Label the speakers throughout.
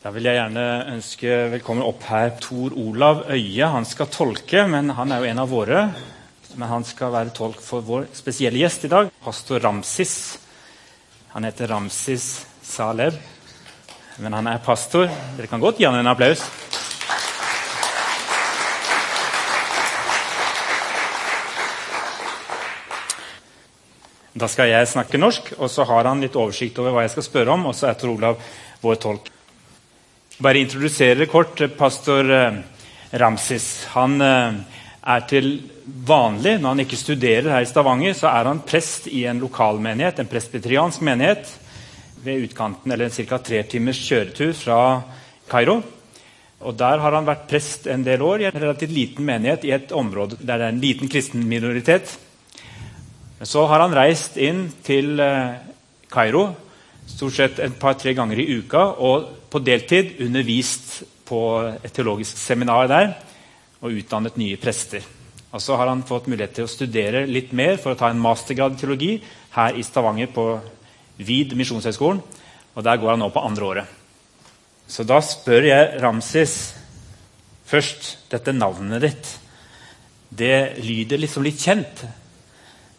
Speaker 1: Da vil jeg gjerne ønske velkommen opp her Tor Olav Øye. Han skal tolke, men han er jo en av våre. Men han skal være tolk for vår spesielle gjest i dag, pastor Ramsis. Han heter Ramsis Saleb, men han er pastor. Dere kan godt gi han en applaus. Da skal jeg snakke norsk, og så har han litt oversikt over hva jeg skal spørre om. Og så er Tor Olav vår tolk. Bare introdusere kort pastor eh, Ramsis. Han eh, er til vanlig, når han ikke studerer her i Stavanger, så er han prest i en lokalmenighet, en presbyteriansk menighet, ved utkanten, eller ca. tre timers kjøretur fra Kairo. Og Der har han vært prest en del år i en relativt liten menighet i et område der det er en liten kristen minoritet. Så har han reist inn til eh, Kairo stort sett et par-tre ganger i uka og på deltid undervist på et teologisk seminar der og utdannet nye prester. Og Så har han fått mulighet til å studere litt mer for å ta en mastergrad i teologi her i Stavanger på VID misjonshøgskolen. Og der går han nå på andre året. Så da spør jeg Ramsis først dette navnet ditt. Det lyder liksom litt kjent.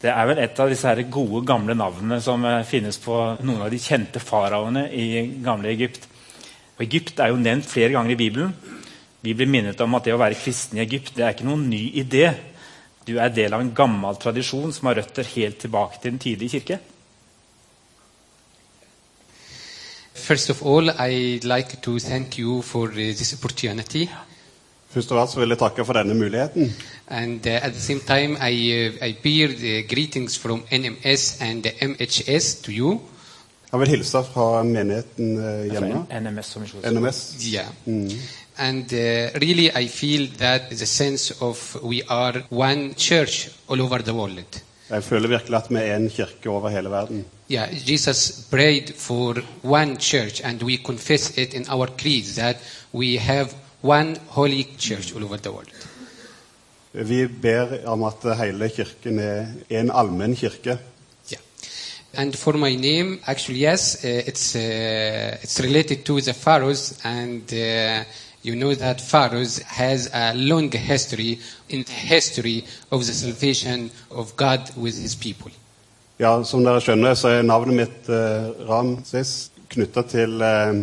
Speaker 1: Det er vel et av disse her gode, gamle navnene som eh, finnes på noen av de kjente faraoene i gamle Egypt. Og Egypt er jo nevnt flere ganger i Bibelen. Vi blir minnet om at det å være kristen i Egypt det er ikke noen ny idé. Du er del av en gammel tradisjon som har røtter helt tilbake til den tidlige kirke.
Speaker 2: First of all, I'd like to thank you for uh, this opportunity.
Speaker 3: Først av alt så vil jeg takke for denne muligheten.
Speaker 2: And uh, at the same time, I, uh, I bear the greetings from NMS and the MHS to you.
Speaker 3: Jeg vil hilse fra menigheten uh, hjemme.
Speaker 1: NMS og
Speaker 3: NMS.
Speaker 2: Yeah. And uh, really, I feel that the sense of we are one church all over the world.
Speaker 3: Jeg føler virkelig at vi er en kirke over hele verden.
Speaker 2: Yeah, Jesus prayed for one church, and we confess it in our creed that we have one holy church all over the world.
Speaker 3: Vi ber om at hele kirken er en allmenn kirke.
Speaker 2: Yeah. And for my name, actually, yes, uh, it's uh, it's related to the pharaohs, and uh, you know that pharaohs has a long history in the history of the salvation of God with His people.
Speaker 3: Ja, Som dere skjønner, så er navnet mitt uh, Ramses knytta til, eh,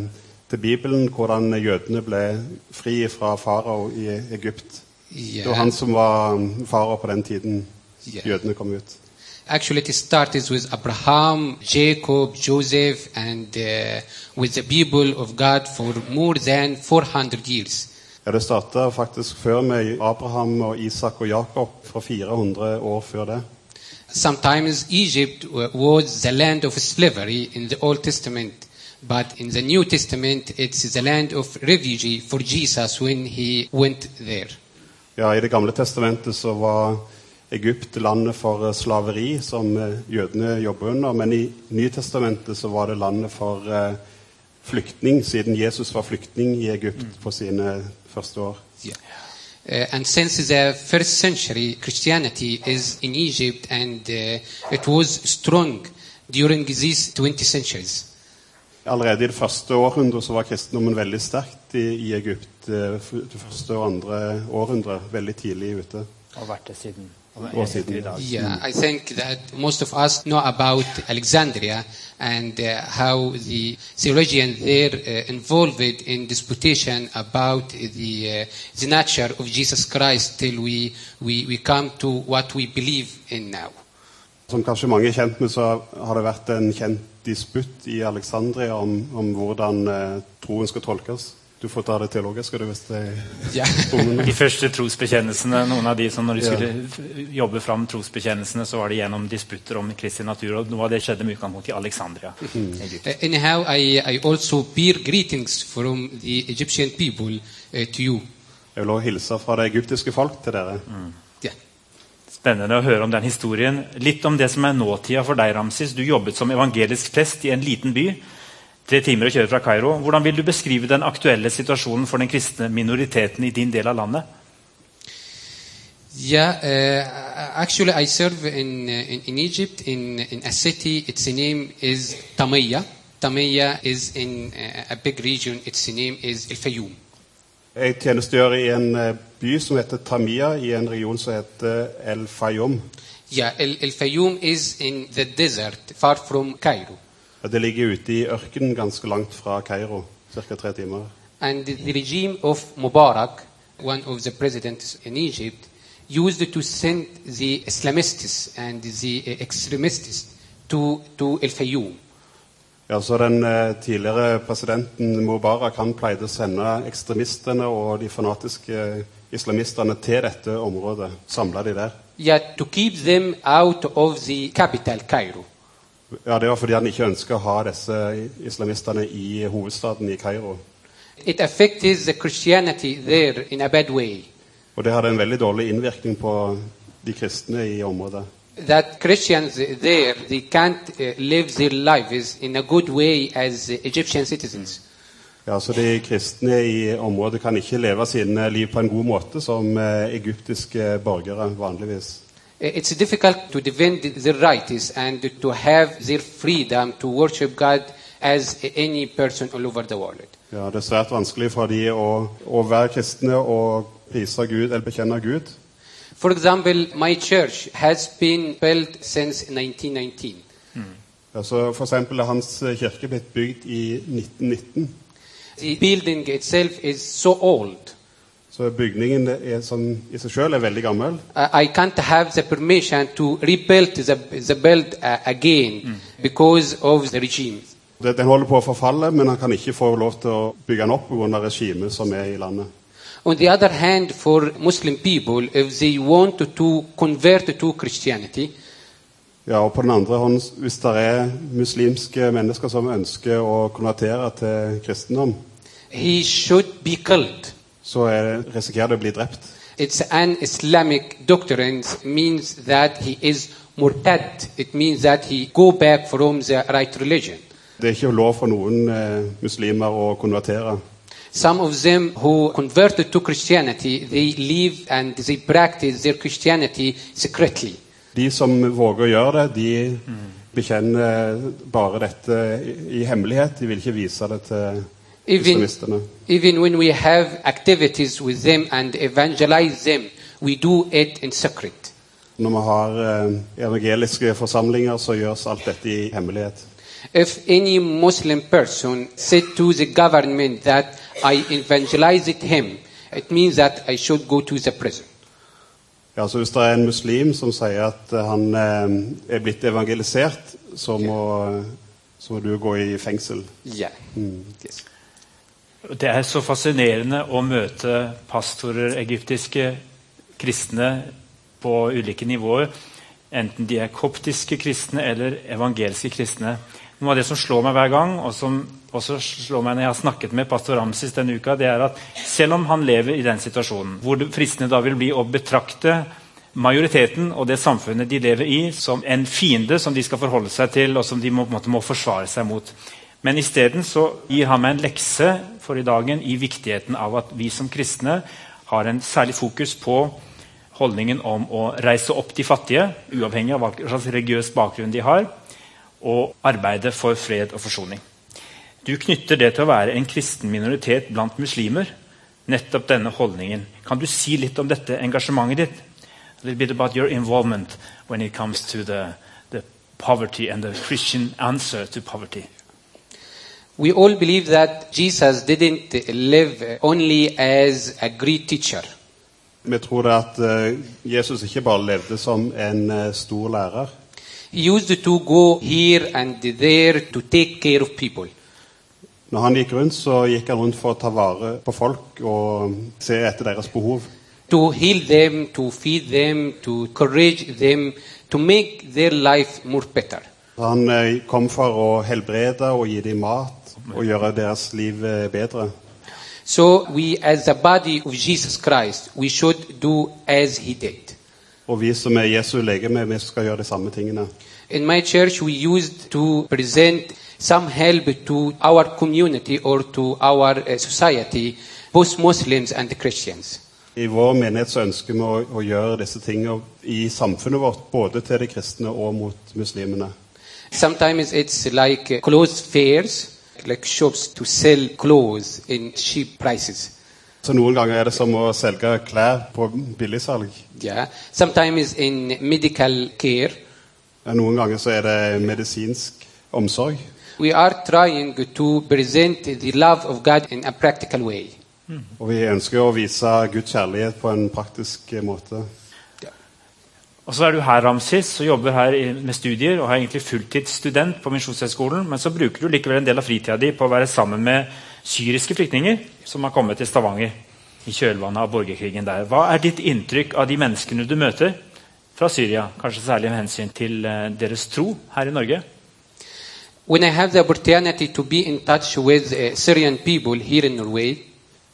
Speaker 3: til Bibelen, hvordan jødene ble fri fra farao i Egypt. Det var han som var farao på den tiden
Speaker 2: yeah.
Speaker 3: jødene kom ut.
Speaker 2: Actually, it started with Abraham, Jacob, Joseph, and uh, with the people of God for more than 400 years.
Speaker 3: Ja, Det starta faktisk før med Abraham og Isak og Jakob, fra 400 år før det.
Speaker 2: Sometimes Egypt wa- was the land of slavery in the Old Testament, but in the New Testament, it's the land of refugee for Jesus when he went there.
Speaker 3: Ja, I Det gamle testamentet så var Egypt landet for eh, slaveri, som eh, jødene jobber under. Men i Nytestamentet så var det landet for eh, flyktning, siden Jesus var flyktning i Egypt på sine første år.
Speaker 2: Yeah. Uh, and since the first century, Christianity is in Egypt, and uh, it was strong during these 20 centuries.
Speaker 3: Allerede i det første århundret så var kristendommen veldig sterkt i, i Egypt. eh, Det første og andre århundre, veldig tidlig ute.
Speaker 1: Og vært det siden.
Speaker 2: Yeah, I think that most of us know about Alexandria and uh, how the theologians there uh, involved in disputation about the, uh, the nature of Jesus Christ till we, we, we come to what we believe in now.
Speaker 3: Som kanskje mange er kjent med, så har det vært en kjent disputt i Alexandria om, om hvordan eh, troen skal tolkes. Du får ta det teologisk, du hvis det
Speaker 2: Yeah.
Speaker 3: er
Speaker 1: De første trosbekjennelsene, noen av de som når de skulle ja. jobbe fram trosbekjennelsene, så var det gjennom disputter om Kristi natur. og Noe av det skjedde med utgangspunkt i Alexandria. Egypt.
Speaker 2: Anyhow, I, I also bear greetings from the Egyptian people uh, to you.
Speaker 3: Jeg vil også hilse fra det egyptiske folk til dere.
Speaker 2: Yeah.
Speaker 1: Spennende å høre om den historien. Litt om det som er nåtida for deg, Ramsis. Du jobbet som evangelisk prest i en liten by. Tre timer å kjøre fra Kairo. Hvordan vil du beskrive den aktuelle situasjonen for den kristne minoriteten i din del av landet?
Speaker 2: Yeah, uh, actually, I serve in, uh, in, in Egypt in, in a city. Its name is Tamiya. Tamiya is in uh, a big region. Its name is El Fayoum.
Speaker 3: Jeg tjenestegjør i en eh, by som heter Tamia, i en region som heter El Fayum.
Speaker 2: Yeah, El, El Fayum is in the desert, far from Cairo.
Speaker 3: Ja, Det ligger ute i ørkenen ganske langt fra Kairo, ca. tre timer.
Speaker 2: And the regime of Mubarak, one of the presidents in Egypt, used to send the Islamists and the uh, extremists to, to El Fayoum.
Speaker 3: Ja, så Den eh, tidligere presidenten Mubarak han pleide å sende ekstremistene og de fanatiske islamistene til dette området. Samle de der.
Speaker 2: Yeah, to keep them out of the capital, Cairo.
Speaker 3: Ja, Det var fordi han ikke ønska å ha disse islamistene i hovedstaden i Kairo.
Speaker 2: It affected the Christianity there in a bad way.
Speaker 3: Og det hadde en veldig dårlig innvirkning på de kristne i området.
Speaker 2: That Christians there, they can't uh, live their lives in a good way as Egyptian citizens.
Speaker 3: Ja, så De kristne i området kan ikke leve sine liv på en god måte som eh, egyptiske borgere vanligvis.
Speaker 2: Uh, It's difficult to defend their rights and to have their freedom to worship God as any person all over the world.
Speaker 3: Ja, Det er svært vanskelig for de å, å være kristne og prise Gud eller bekjenne Gud.
Speaker 2: For example, my church has been built since 1919.
Speaker 3: Mm. Altså, for eksempel er hans eh, kirke blitt bygd i 1919.
Speaker 2: The building itself is so old.
Speaker 3: Så bygningen er, sånn, i seg selv er veldig gammel.
Speaker 2: I I can't have the permission to rebuild the, the build uh, again because of the regime.
Speaker 3: Den holder på å forfalle, men han kan ikke få lov til å bygge den opp pga. regimet som er i landet.
Speaker 2: On the other hand, for Muslim people, if they want to convert to Christianity,
Speaker 3: Ja, og på den andre hånd, Hvis det er muslimske mennesker som ønsker å konvertere til kristendom,
Speaker 2: he be
Speaker 3: så er, risikerer de å bli drept.
Speaker 2: It's an Islamic doctrine means that he is murtad. It means that he go back from the right religion.
Speaker 3: Det er ikke lov for noen eh, muslimer å konvertere.
Speaker 2: Some of them who converted to Christianity, they live and they practice their Christianity secretly.
Speaker 3: De som våger å gjøre det, de bekjenner bare dette i, hemmelighet. De vil ikke vise det til
Speaker 2: Even,
Speaker 3: islamistene.
Speaker 2: even when we have activities with them and evangelize them, we do it in secret.
Speaker 3: Når vi har eh, evangeliske forsamlinger, så gjøres alt dette i hemmelighet.
Speaker 2: If any Muslim person said to the government that I evangelized him, it means that I should go to the prison.
Speaker 3: Ja, så Hvis det er en muslim som sier at eh, han eh, er blitt evangelisert, så må, så må du gå i fengsel.
Speaker 2: Yeah. Yes.
Speaker 1: Det er så fascinerende å møte pastorer, egyptiske kristne på ulike nivåer. Enten de er koptiske kristne eller evangeliske kristne. Noe av det som slår meg hver gang, og som også slår meg når jeg har snakket med pastor Ramsis denne uka, det er at selv om han lever i den situasjonen, hvor det fristende da vil bli å betrakte majoriteten og det samfunnet de lever i, som en fiende som de skal forholde seg til, og som de må, måte må forsvare seg mot. Men isteden gir han meg en lekse for i dagen i viktigheten av at vi som kristne har en særlig fokus på holdningen om å reise opp de fattige, uavhengig av hva slags religiøs bakgrunn de har, og arbeide for fred og forsoning. Du knytter det til å være en kristen minoritet blant muslimer. Nettopp denne holdningen. Kan du si litt om dette engasjementet ditt? A little bit about your involvement when it comes to the, the poverty and the Christian answer to poverty.
Speaker 2: We all believe that Jesus didn't live only as a great teacher.
Speaker 3: Vi tror at eh, Jesus ikke bare levde som en eh, stor lærer.
Speaker 2: Used to go here and there to take care of people.
Speaker 3: Når han gikk rundt, så gikk han rundt for å ta vare på folk og se etter deres behov.
Speaker 2: To heal them, to feed them, to encourage them, to make their life more better.
Speaker 3: Han eh, kom for å helbrede og gi dem mat og gjøre deres liv eh, bedre.
Speaker 2: So we, as the body of Jesus Christ, we should do as he did.
Speaker 3: Og vi som er Jesu legeme, vi skal gjøre de samme tingene.
Speaker 2: In my church, we used to present some help to our community or to our uh, society, both Muslims and Christians.
Speaker 3: I vår menighet så ønsker vi å, å gjøre disse tingene i samfunnet vårt, både til de kristne og mot muslimene.
Speaker 2: Sometimes it's like uh, clothes fairs, like shops to sell clothes in cheap prices.
Speaker 3: Så noen ganger er det som å selge klær på billigsalg.
Speaker 2: Yeah. Sometimes in medical care,
Speaker 3: Noen ganger så er det medisinsk omsorg.
Speaker 2: we are trying to present the love of God in a practical way.
Speaker 3: Og vi ønsker å vise Guds kjærlighet på en praktisk måte. måte.
Speaker 1: Og så er du her, Ramsis, og jobber her med studier og er egentlig fulltidsstudent på Misjonshøgskolen, men så bruker du likevel en del av fritida di på å være sammen med syriske flyktninger som har kommet til Stavanger i kjølvannet av borgerkrigen der. Hva er ditt inntrykk av de menneskene du møter fra Syria, kanskje særlig med hensyn til eh, deres tro her i Norge?
Speaker 2: When I have the opportunity to be in touch with uh, Syrian people here in Norway,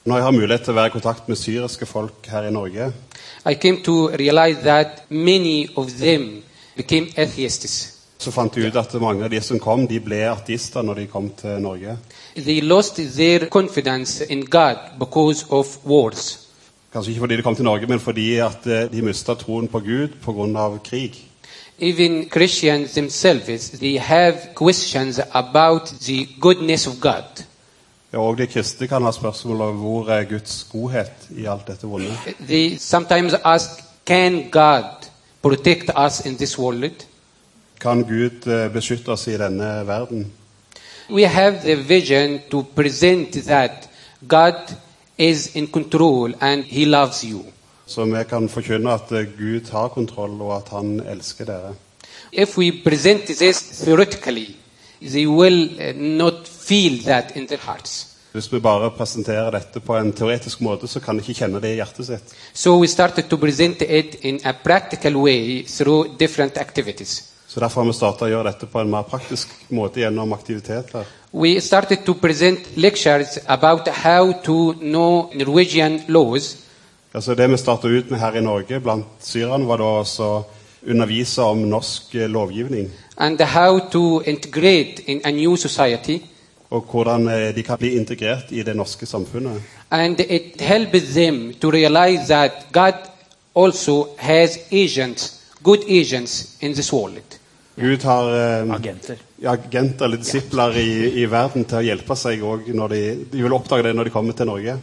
Speaker 3: Når jeg har mulighet til å være i kontakt med syriske folk her i Norge,
Speaker 2: I came to realize that many of them became atheists.
Speaker 3: Så fant de ut at mange av de som kom, de ble artister når de kom til Norge.
Speaker 2: They lost their confidence in God because of wars.
Speaker 3: Kanskje ikke fordi de kom til Norge, men fordi at eh, de mista troen på Gud pga. krig.
Speaker 2: Even Christians themselves, they have questions about the goodness of God.
Speaker 3: Ja, og de kristne kan ha spørsmål om hvor er Guds godhet i alt dette vonde.
Speaker 2: They sometimes ask, can God protect us in this world?
Speaker 3: Kan Gud eh, beskytte oss i denne verden?
Speaker 2: We have the vision to present that God is in control and He loves you.
Speaker 3: Så vi kan forkynne at eh, Gud har kontroll, og at han elsker dere.
Speaker 2: If we present this theoretically, they will uh, not feel that in their hearts.
Speaker 3: Hvis vi bare presenterer dette på en teoretisk måte, så kan de ikke kjenne det i hjertet sitt.
Speaker 2: So we started to present it in a practical way through different activities.
Speaker 3: Så Derfor har vi starta å gjøre dette på en mer praktisk måte gjennom aktiviteter.
Speaker 2: We started to present lectures about how to know Norwegian laws
Speaker 3: Altså Det vi starta ut med her i Norge blant syrerne, var da å undervise om norsk eh, lovgivning.
Speaker 2: and how to integrate in a new society.
Speaker 3: Og hvordan eh, de kan bli integrert i det norske samfunnet.
Speaker 2: And it helps them to realize that God also has agents, good agents in this world.
Speaker 3: Gud har eh,
Speaker 1: Agenter.
Speaker 3: agenter eller disipler i, i verden til å hjelpe seg òg når de, de vil oppdage det når de kommer til Norge.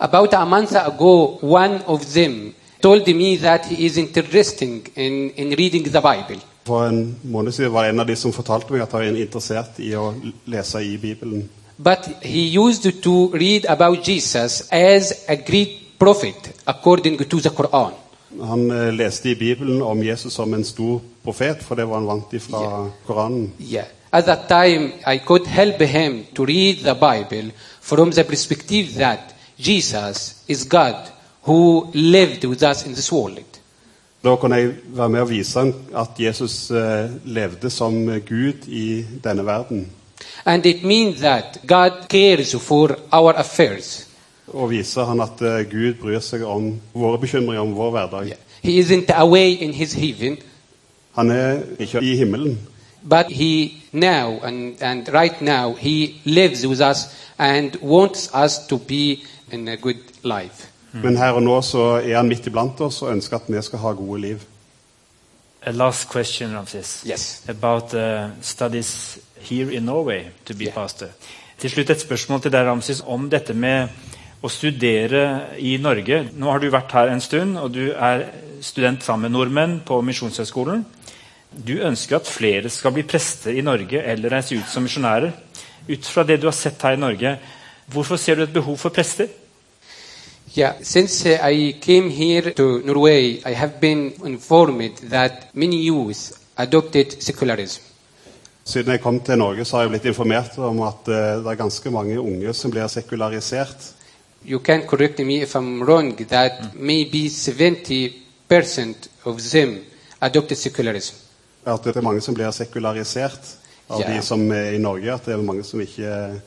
Speaker 2: About a month ago, one of them told me that he is interested in, in reading the Bible.
Speaker 3: For en måned siden var det en av de som fortalte meg at han er interessert i å lese i Bibelen.
Speaker 2: But he used to read about Jesus as a great prophet according to the Quran.
Speaker 3: Han eh, leste i Bibelen om Jesus som en stor profet, for det var han vant fra Koranen.
Speaker 2: Yeah. At that time, I could help him to read the Bible from the perspective that Jesus is God who lived with us in this world.
Speaker 3: Da kunne jeg være med og vise ham at Jesus eh, levde som Gud i denne verden.
Speaker 2: And it means that God cares for our affairs.
Speaker 3: Og viser han at eh, Gud bryr seg om våre bekymringer om vår hverdag.
Speaker 2: Yeah. He isn't away in his heaven,
Speaker 3: Han er ikke i himmelen,
Speaker 2: but he now and, and right now he lives with us and wants us to be in a good life.
Speaker 3: men her og nå så er han midt iblant oss og ønsker at vi skal ha gode liv.
Speaker 1: A last question, Ramses.
Speaker 2: Yes.
Speaker 1: About uh, studies here in Norway to be
Speaker 2: Yeah.
Speaker 1: pastor. Til slutt et spørsmål til deg, Ramses, om dette med å studere i Norge. Nå har du vært her en stund, og du er student sammen med nordmenn på Misjonshøgskolen. Du ønsker at flere skal bli prester i Norge eller reise ut som misjonærer. Ut fra det du har sett her i Norge, hvorfor ser du et behov for prester?
Speaker 2: Yeah, since uh, I came here to Norway, I have been informed that many youth adopted secularism.
Speaker 3: Siden jeg kom til Norge, så har jeg blitt informert om at eh, det er ganske mange unge som blir sekularisert.
Speaker 2: You can correct me if I'm wrong, that maybe 70% of them adopted secularism.
Speaker 3: At det er mange som blir sekularisert av
Speaker 2: yeah.
Speaker 3: de som er i Norge. At det er mange som ikke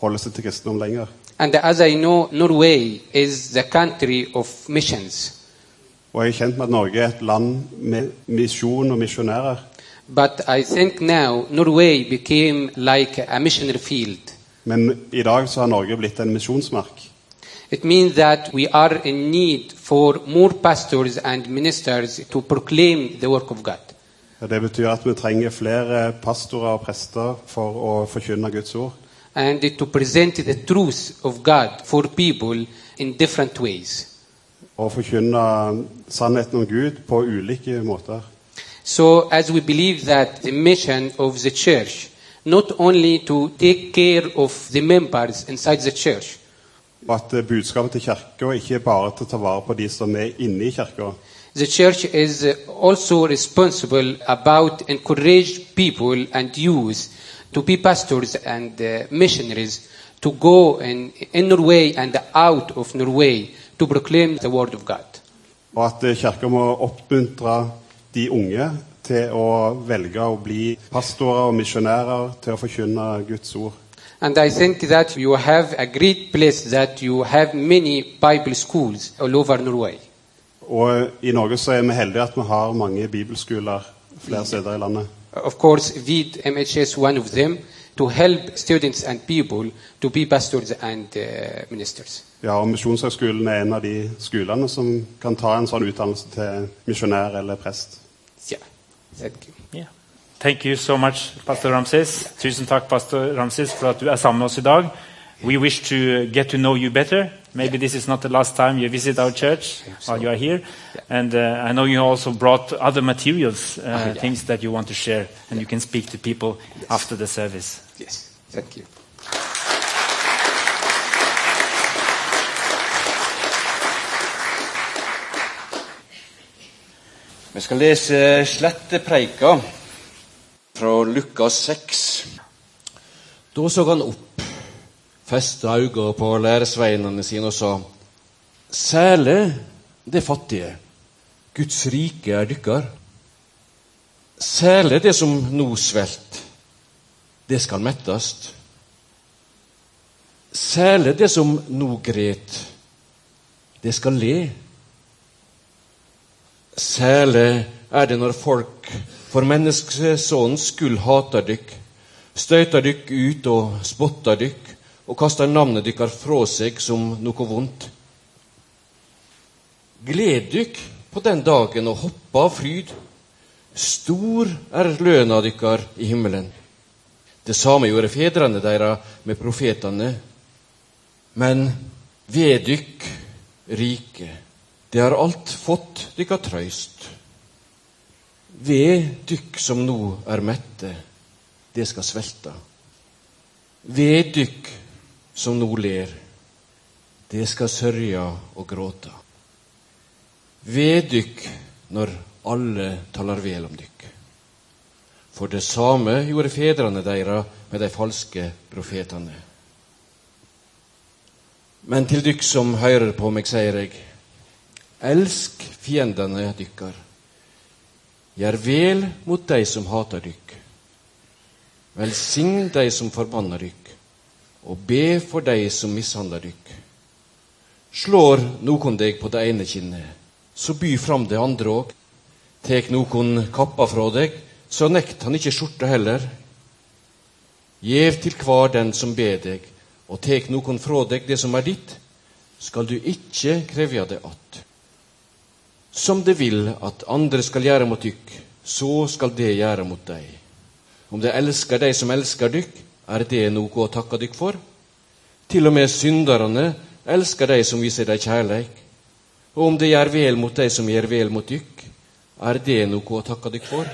Speaker 3: holder seg til kristendom lenger.
Speaker 2: And as I know, Norway is the country of missions.
Speaker 3: Og jeg er kjent med at Norge er et land med misjon og misjonærer.
Speaker 2: But I think now Norway became like a missionary field.
Speaker 3: Men i dag så har Norge blitt en misjonsmark.
Speaker 2: It means that we are in need for more pastors and ministers to proclaim the work of God.
Speaker 3: Det betyr at vi trenger flere pastorer og prester for å forkynne Guds ord.
Speaker 2: and to present the truth of God for people in different ways.
Speaker 3: Og forkynne sannheten om Gud på ulike måter.
Speaker 2: So, as we believe that the mission of the church, not only to take care of the members inside the church,
Speaker 3: Og at eh, budskapet til kirka ikke er bare til å ta vare på de som er inne i kirka.
Speaker 2: the church is uh, also responsible about encourage people and youth to be pastors and uh, missionaries to go in, in Norway and out of Norway to proclaim the word of God.
Speaker 3: Og at eh, kirka må oppmuntre de unge til å velge å bli pastorer og misjonærer til å forkynne Guds ord.
Speaker 2: And I think that you have a great place that you have many Bible schools all over Norway.
Speaker 3: Og i Norge så er vi heldige at vi har mange bibelskoler flere steder i landet.
Speaker 2: Of course, VID MHS one of them to help students and people to be pastors and uh, ministers.
Speaker 3: Ja, og Misjonshøgskolen er en av de skolene som kan ta en sånn utdannelse til misjonær eller prest.
Speaker 2: Yeah, thank you.
Speaker 1: Yeah. Thank you so much, Pastor Ramses. Tusen takk, Pastor Ramses, for at du er sammen med oss i dag. We wish to get to know you better. Maybe this is not the last time you visit our church while you are here. And uh, I know you also brought other materials, uh,
Speaker 2: yeah.
Speaker 1: things that you want to share, and you can speak to people after the service.
Speaker 2: Yes, thank you.
Speaker 4: Vi skal lese slettepreika fra Lukas 6. Da så han opp, festa øynene på læresveinene sine og sa:" Særlig det fattige, Guds rike er dykkar. Særlig det som nå svelt, det skal mettast. Særlig det som nå gret, det skal le. Særlig er det når folk for menneskesonen skuld hater dykk, støyter dykk ut og spotter dykk og kaster navnet dykkar fra seg som noe vondt. Gled dykk på den dagen og hopp av fryd. Stor er løna dykkar i himmelen. Det samme gjorde fedrene deres med profetene. Men ved dykk, rike, det har alt fått dykkar trøyst. Ved dykk som nå er mette, det skal svelte. Ved dykk som nå ler, det skal sørja og gråta. Ved dykk når alle taler vel om dykk. For det samme gjorde fedrene deres med de falske profetene. Men til dykk som hører på meg, sier jeg, elsk fiendene dykkar. Gjør vel mot de som hater dykk. Velsign de som forbanner dykk, og be for de som mishandler dykk. Slår noen deg på det ene kinnet, så by fram det andre òg. Tek noen kappa fra deg, så nekt han ikke skjorta heller. Gjev til hver den som ber deg, og tek noen fra deg det som er ditt, skal du ikke krevja det att. Som det vil at andre skal gjøre mot dykk, så skal det gjøre mot deg. Om det elsker de som elsker dykk, er det noe å takke dykk for? Til og med synderne elsker de som viser deg kjærleik. Og om det gjør vel mot de som gjør vel mot dykk, er det noe å takke dykk for?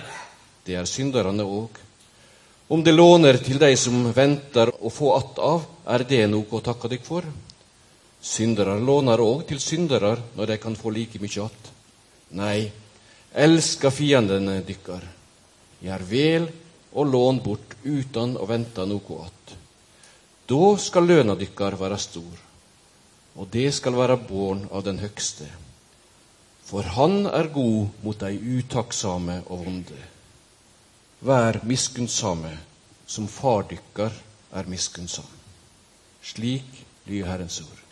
Speaker 4: Det er synderne òg. Om det låner til de som venter å få att av, er det noe å takke dykk for? Syndere låner òg til syndere når de kan få like mye att. Nei, elska fiendene dykkar. gjer vel og lån bort uten å vente noe att. Da skal løna dykkar være stor, og det skal være born av den høgste. For han er god mot dei utakksame og vonde. Vær miskunnsame, som far dykkar er miskunnsam. Slik lyder Herrens ord.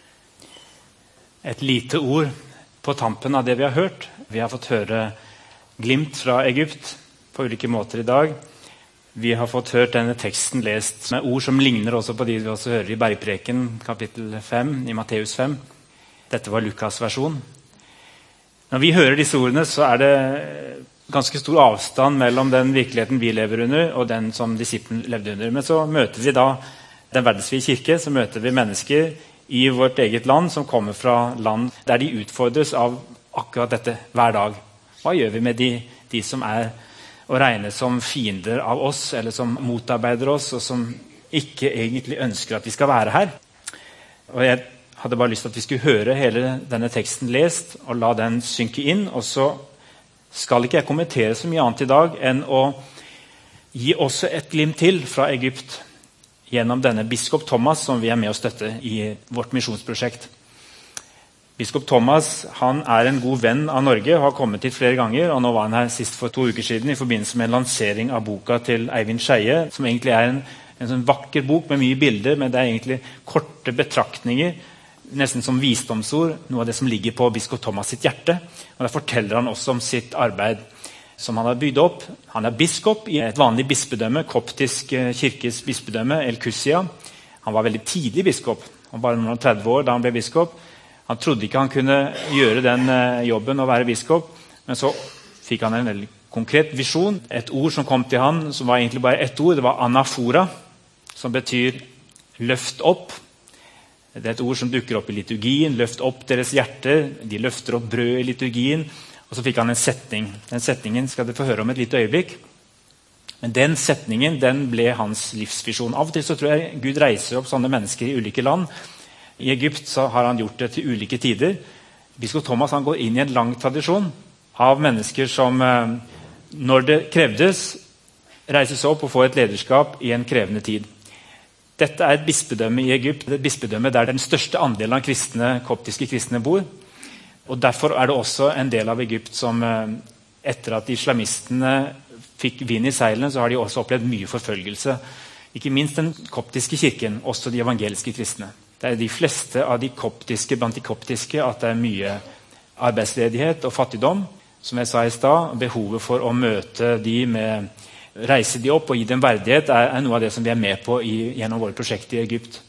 Speaker 1: Et lite ord på tampen av det vi har hørt. Vi har fått høre glimt fra Egypt på ulike måter i dag. Vi har fått hørt denne teksten lest med ord som ligner også på de vi også hører i Bergpreken kapittel 5 i Matteus 5. Dette var Lukas' versjon. Når vi hører disse ordene, så er det ganske stor avstand mellom den virkeligheten vi lever under, og den som disippelen levde under. Men så møter vi da Den verdensvide kirke, så møter vi mennesker i vårt eget land som kommer fra land der de utfordres av akkurat dette hver dag. Hva gjør vi med de, de som er å regne som fiender av oss, eller som motarbeider oss, og som ikke egentlig ønsker at vi skal være her? Og Jeg hadde bare lyst til at vi skulle høre hele denne teksten lest og la den synke inn. og så skal ikke jeg kommentere så mye annet i dag enn å gi også et glimt til fra Egypt gjennom denne biskop Thomas, som vi er med å støtte i vårt misjonsprosjekt. Biskop Thomas er en god venn av Norge og har kommet hit flere ganger. og nå var han her sist for to uker siden i forbindelse med en lansering av boka til Eivind Skeie, som egentlig er en, en sånn vakker bok med mye bilder, men det er egentlig korte betraktninger nesten som visdomsord, noe av det som ligger på biskop Thomas sitt hjerte. Og Der forteller han også om sitt arbeid som han har bygd opp. Han er biskop i et vanlig bispedømme, koptisk eh, kirkes bispedømme, El Kusia. Han var veldig tidlig biskop, han var bare noen 30 år da han ble biskop. Han trodde ikke han kunne gjøre den eh, jobben å være biskop, men så fikk han en veldig konkret visjon. Et ord som kom til han, som var egentlig bare ett ord, det var anafora, som betyr 'løft opp'. Det er et ord som dukker opp i liturgien. Løft opp deres hjerter. De løfter opp brød i liturgien. Og så fikk han en setning. Den setningen skal dere få høre om et lite øyeblikk. Men den setningen den ble hans livsvisjon. Av og til så tror jeg Gud reiser opp sånne mennesker i ulike land. I Egypt har han gjort det til ulike tider. Biskop Thomas går inn i en lang tradisjon av mennesker som, eh, når det krevdes, reiser seg opp og får et lederskap i en krevende tid. Dette er et bispedømme i Egypt, et bispedømme der den største andelen av kristne, koptiske kristne bor. Og Derfor er det også en del av Egypt som eh, etter at islamistene fikk vind i seilene, så har de også opplevd mye forfølgelse. Ikke minst den koptiske kirken, også de evangeliske kristne. Det er de fleste av de koptiske blant de koptiske at det er mye arbeidsledighet og fattigdom. Som jeg sa i stad, behovet for å møte de med reise de opp og gi dem verdighet, er, er, noe av det som vi er med på i, gjennom våre prosjekter i Egypt.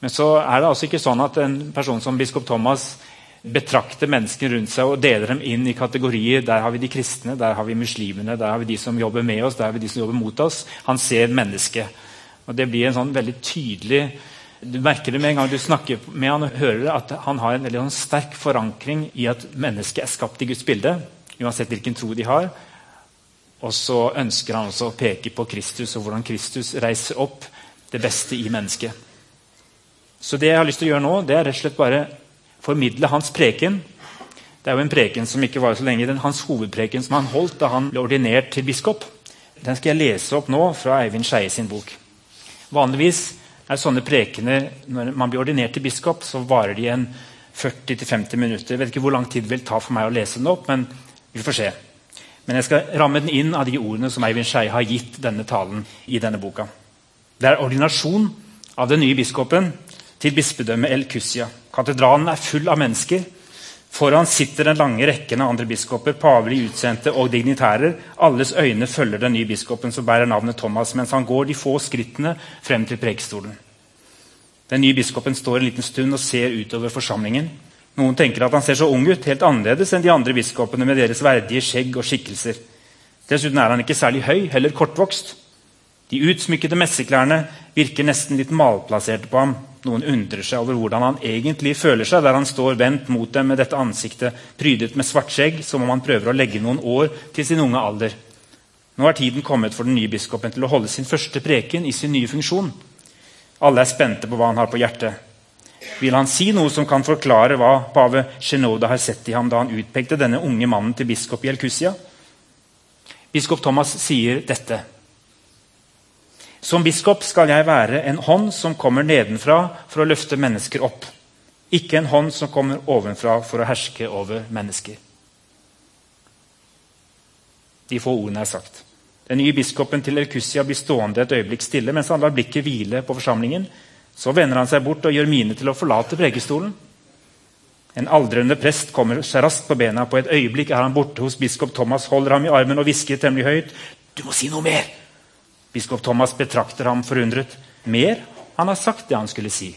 Speaker 1: Men så er det altså ikke sånn at en person som biskop Thomas betrakter menneskene rundt seg og deler dem inn i kategorier. Der har vi de kristne, der har vi muslimene, der har vi de som jobber med oss, der har vi de som jobber mot oss. Han ser mennesket. Og Det blir en sånn veldig tydelig Du merker det med en gang du snakker med han og hører at han har en veldig sånn sterk forankring i at mennesket er skapt i Guds bilde. Uansett hvilken tro de har. Og så ønsker han også å peke på Kristus og hvordan Kristus reiser opp det beste i mennesket. Så det jeg har lyst til å gjøre nå, det er rett og slett bare formidle hans preken. Det er jo en preken som ikke var så lenge, den hans hovedpreken som han holdt da han ble ordinert til biskop. Den skal jeg lese opp nå fra Eivind Skeie sin bok. Vanligvis er sånne prekener når man blir ordinert til biskop, så varer de en 40-50 minutter. Jeg vet ikke hvor lang tid det vil ta for meg å lese den opp, men vi får se. Men jeg skal ramme den inn av de ordene som Eivind Skeie har gitt denne talen i denne boka. Det er ordinasjon av den nye biskopen til bispedømmet El Kusia. Katedralen er full av mennesker. Foran sitter den lange rekken av andre biskoper, pavelig utsendte og dignitærer. Alles øyne følger den nye biskopen som bærer navnet Thomas, mens han går de få skrittene frem til prekestolen. Den nye biskopen står en liten stund og ser utover forsamlingen. Noen tenker at han ser så ung ut, helt annerledes enn de andre biskopene med deres verdige skjegg og skikkelser. Dessuten er han ikke særlig høy, heller kortvokst. De utsmykkede messeklærne virker nesten litt malplasserte på ham. Noen undrer seg over hvordan han egentlig føler seg der han står vendt mot dem med dette ansiktet prydet med svart skjegg, som om han prøver å legge noen år til sin unge alder. Nå er tiden kommet for den nye biskopen til å holde sin første preken i sin nye funksjon. Alle er spente på hva han har på hjertet. Vil han si noe som kan forklare hva pave Shenoda har sett i ham da han utpekte denne unge mannen til biskop i Elkusia? Biskop Thomas sier dette. Som biskop skal jeg være en hånd som kommer nedenfra for å løfte mennesker opp. Ikke en hånd som kommer ovenfra for å herske over mennesker. De få ordene er sagt. Den nye biskopen til Elkusia blir stående et øyeblikk stille mens han lar blikket hvile på forsamlingen så vender han seg bort og gjør mine til å forlate prekestolen. En aldrende prest kommer seg raskt på bena. På et øyeblikk er han borte hos biskop Thomas, holder ham i armen og hvisker temmelig høyt. 'Du må si noe mer!' Biskop Thomas betrakter ham forundret. Mer? Han har sagt det han skulle si.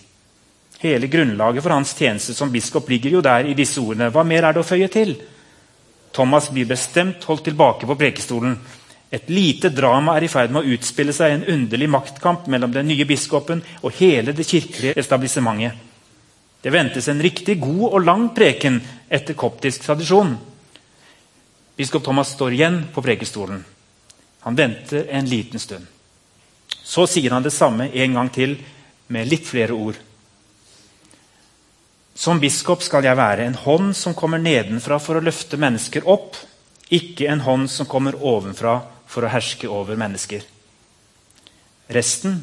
Speaker 1: Hele grunnlaget for hans tjeneste som biskop ligger jo der i disse ordene. Hva mer er det å føye til? Thomas blir bestemt holdt tilbake på prekestolen. Et lite drama er i ferd med å utspille seg en underlig maktkamp mellom den nye biskopen og hele det kirkelige establissementet. Det ventes en riktig god og lang preken etter koptisk tradisjon. Biskop Thomas står igjen på prekestolen. Han venter en liten stund. Så sier han det samme en gang til, med litt flere ord. Som biskop skal jeg være en hånd som kommer nedenfra for å løfte mennesker opp, ikke en hånd som kommer ovenfra for å herske over mennesker. Resten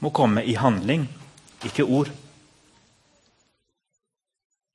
Speaker 1: må komme i handling, ikke ord.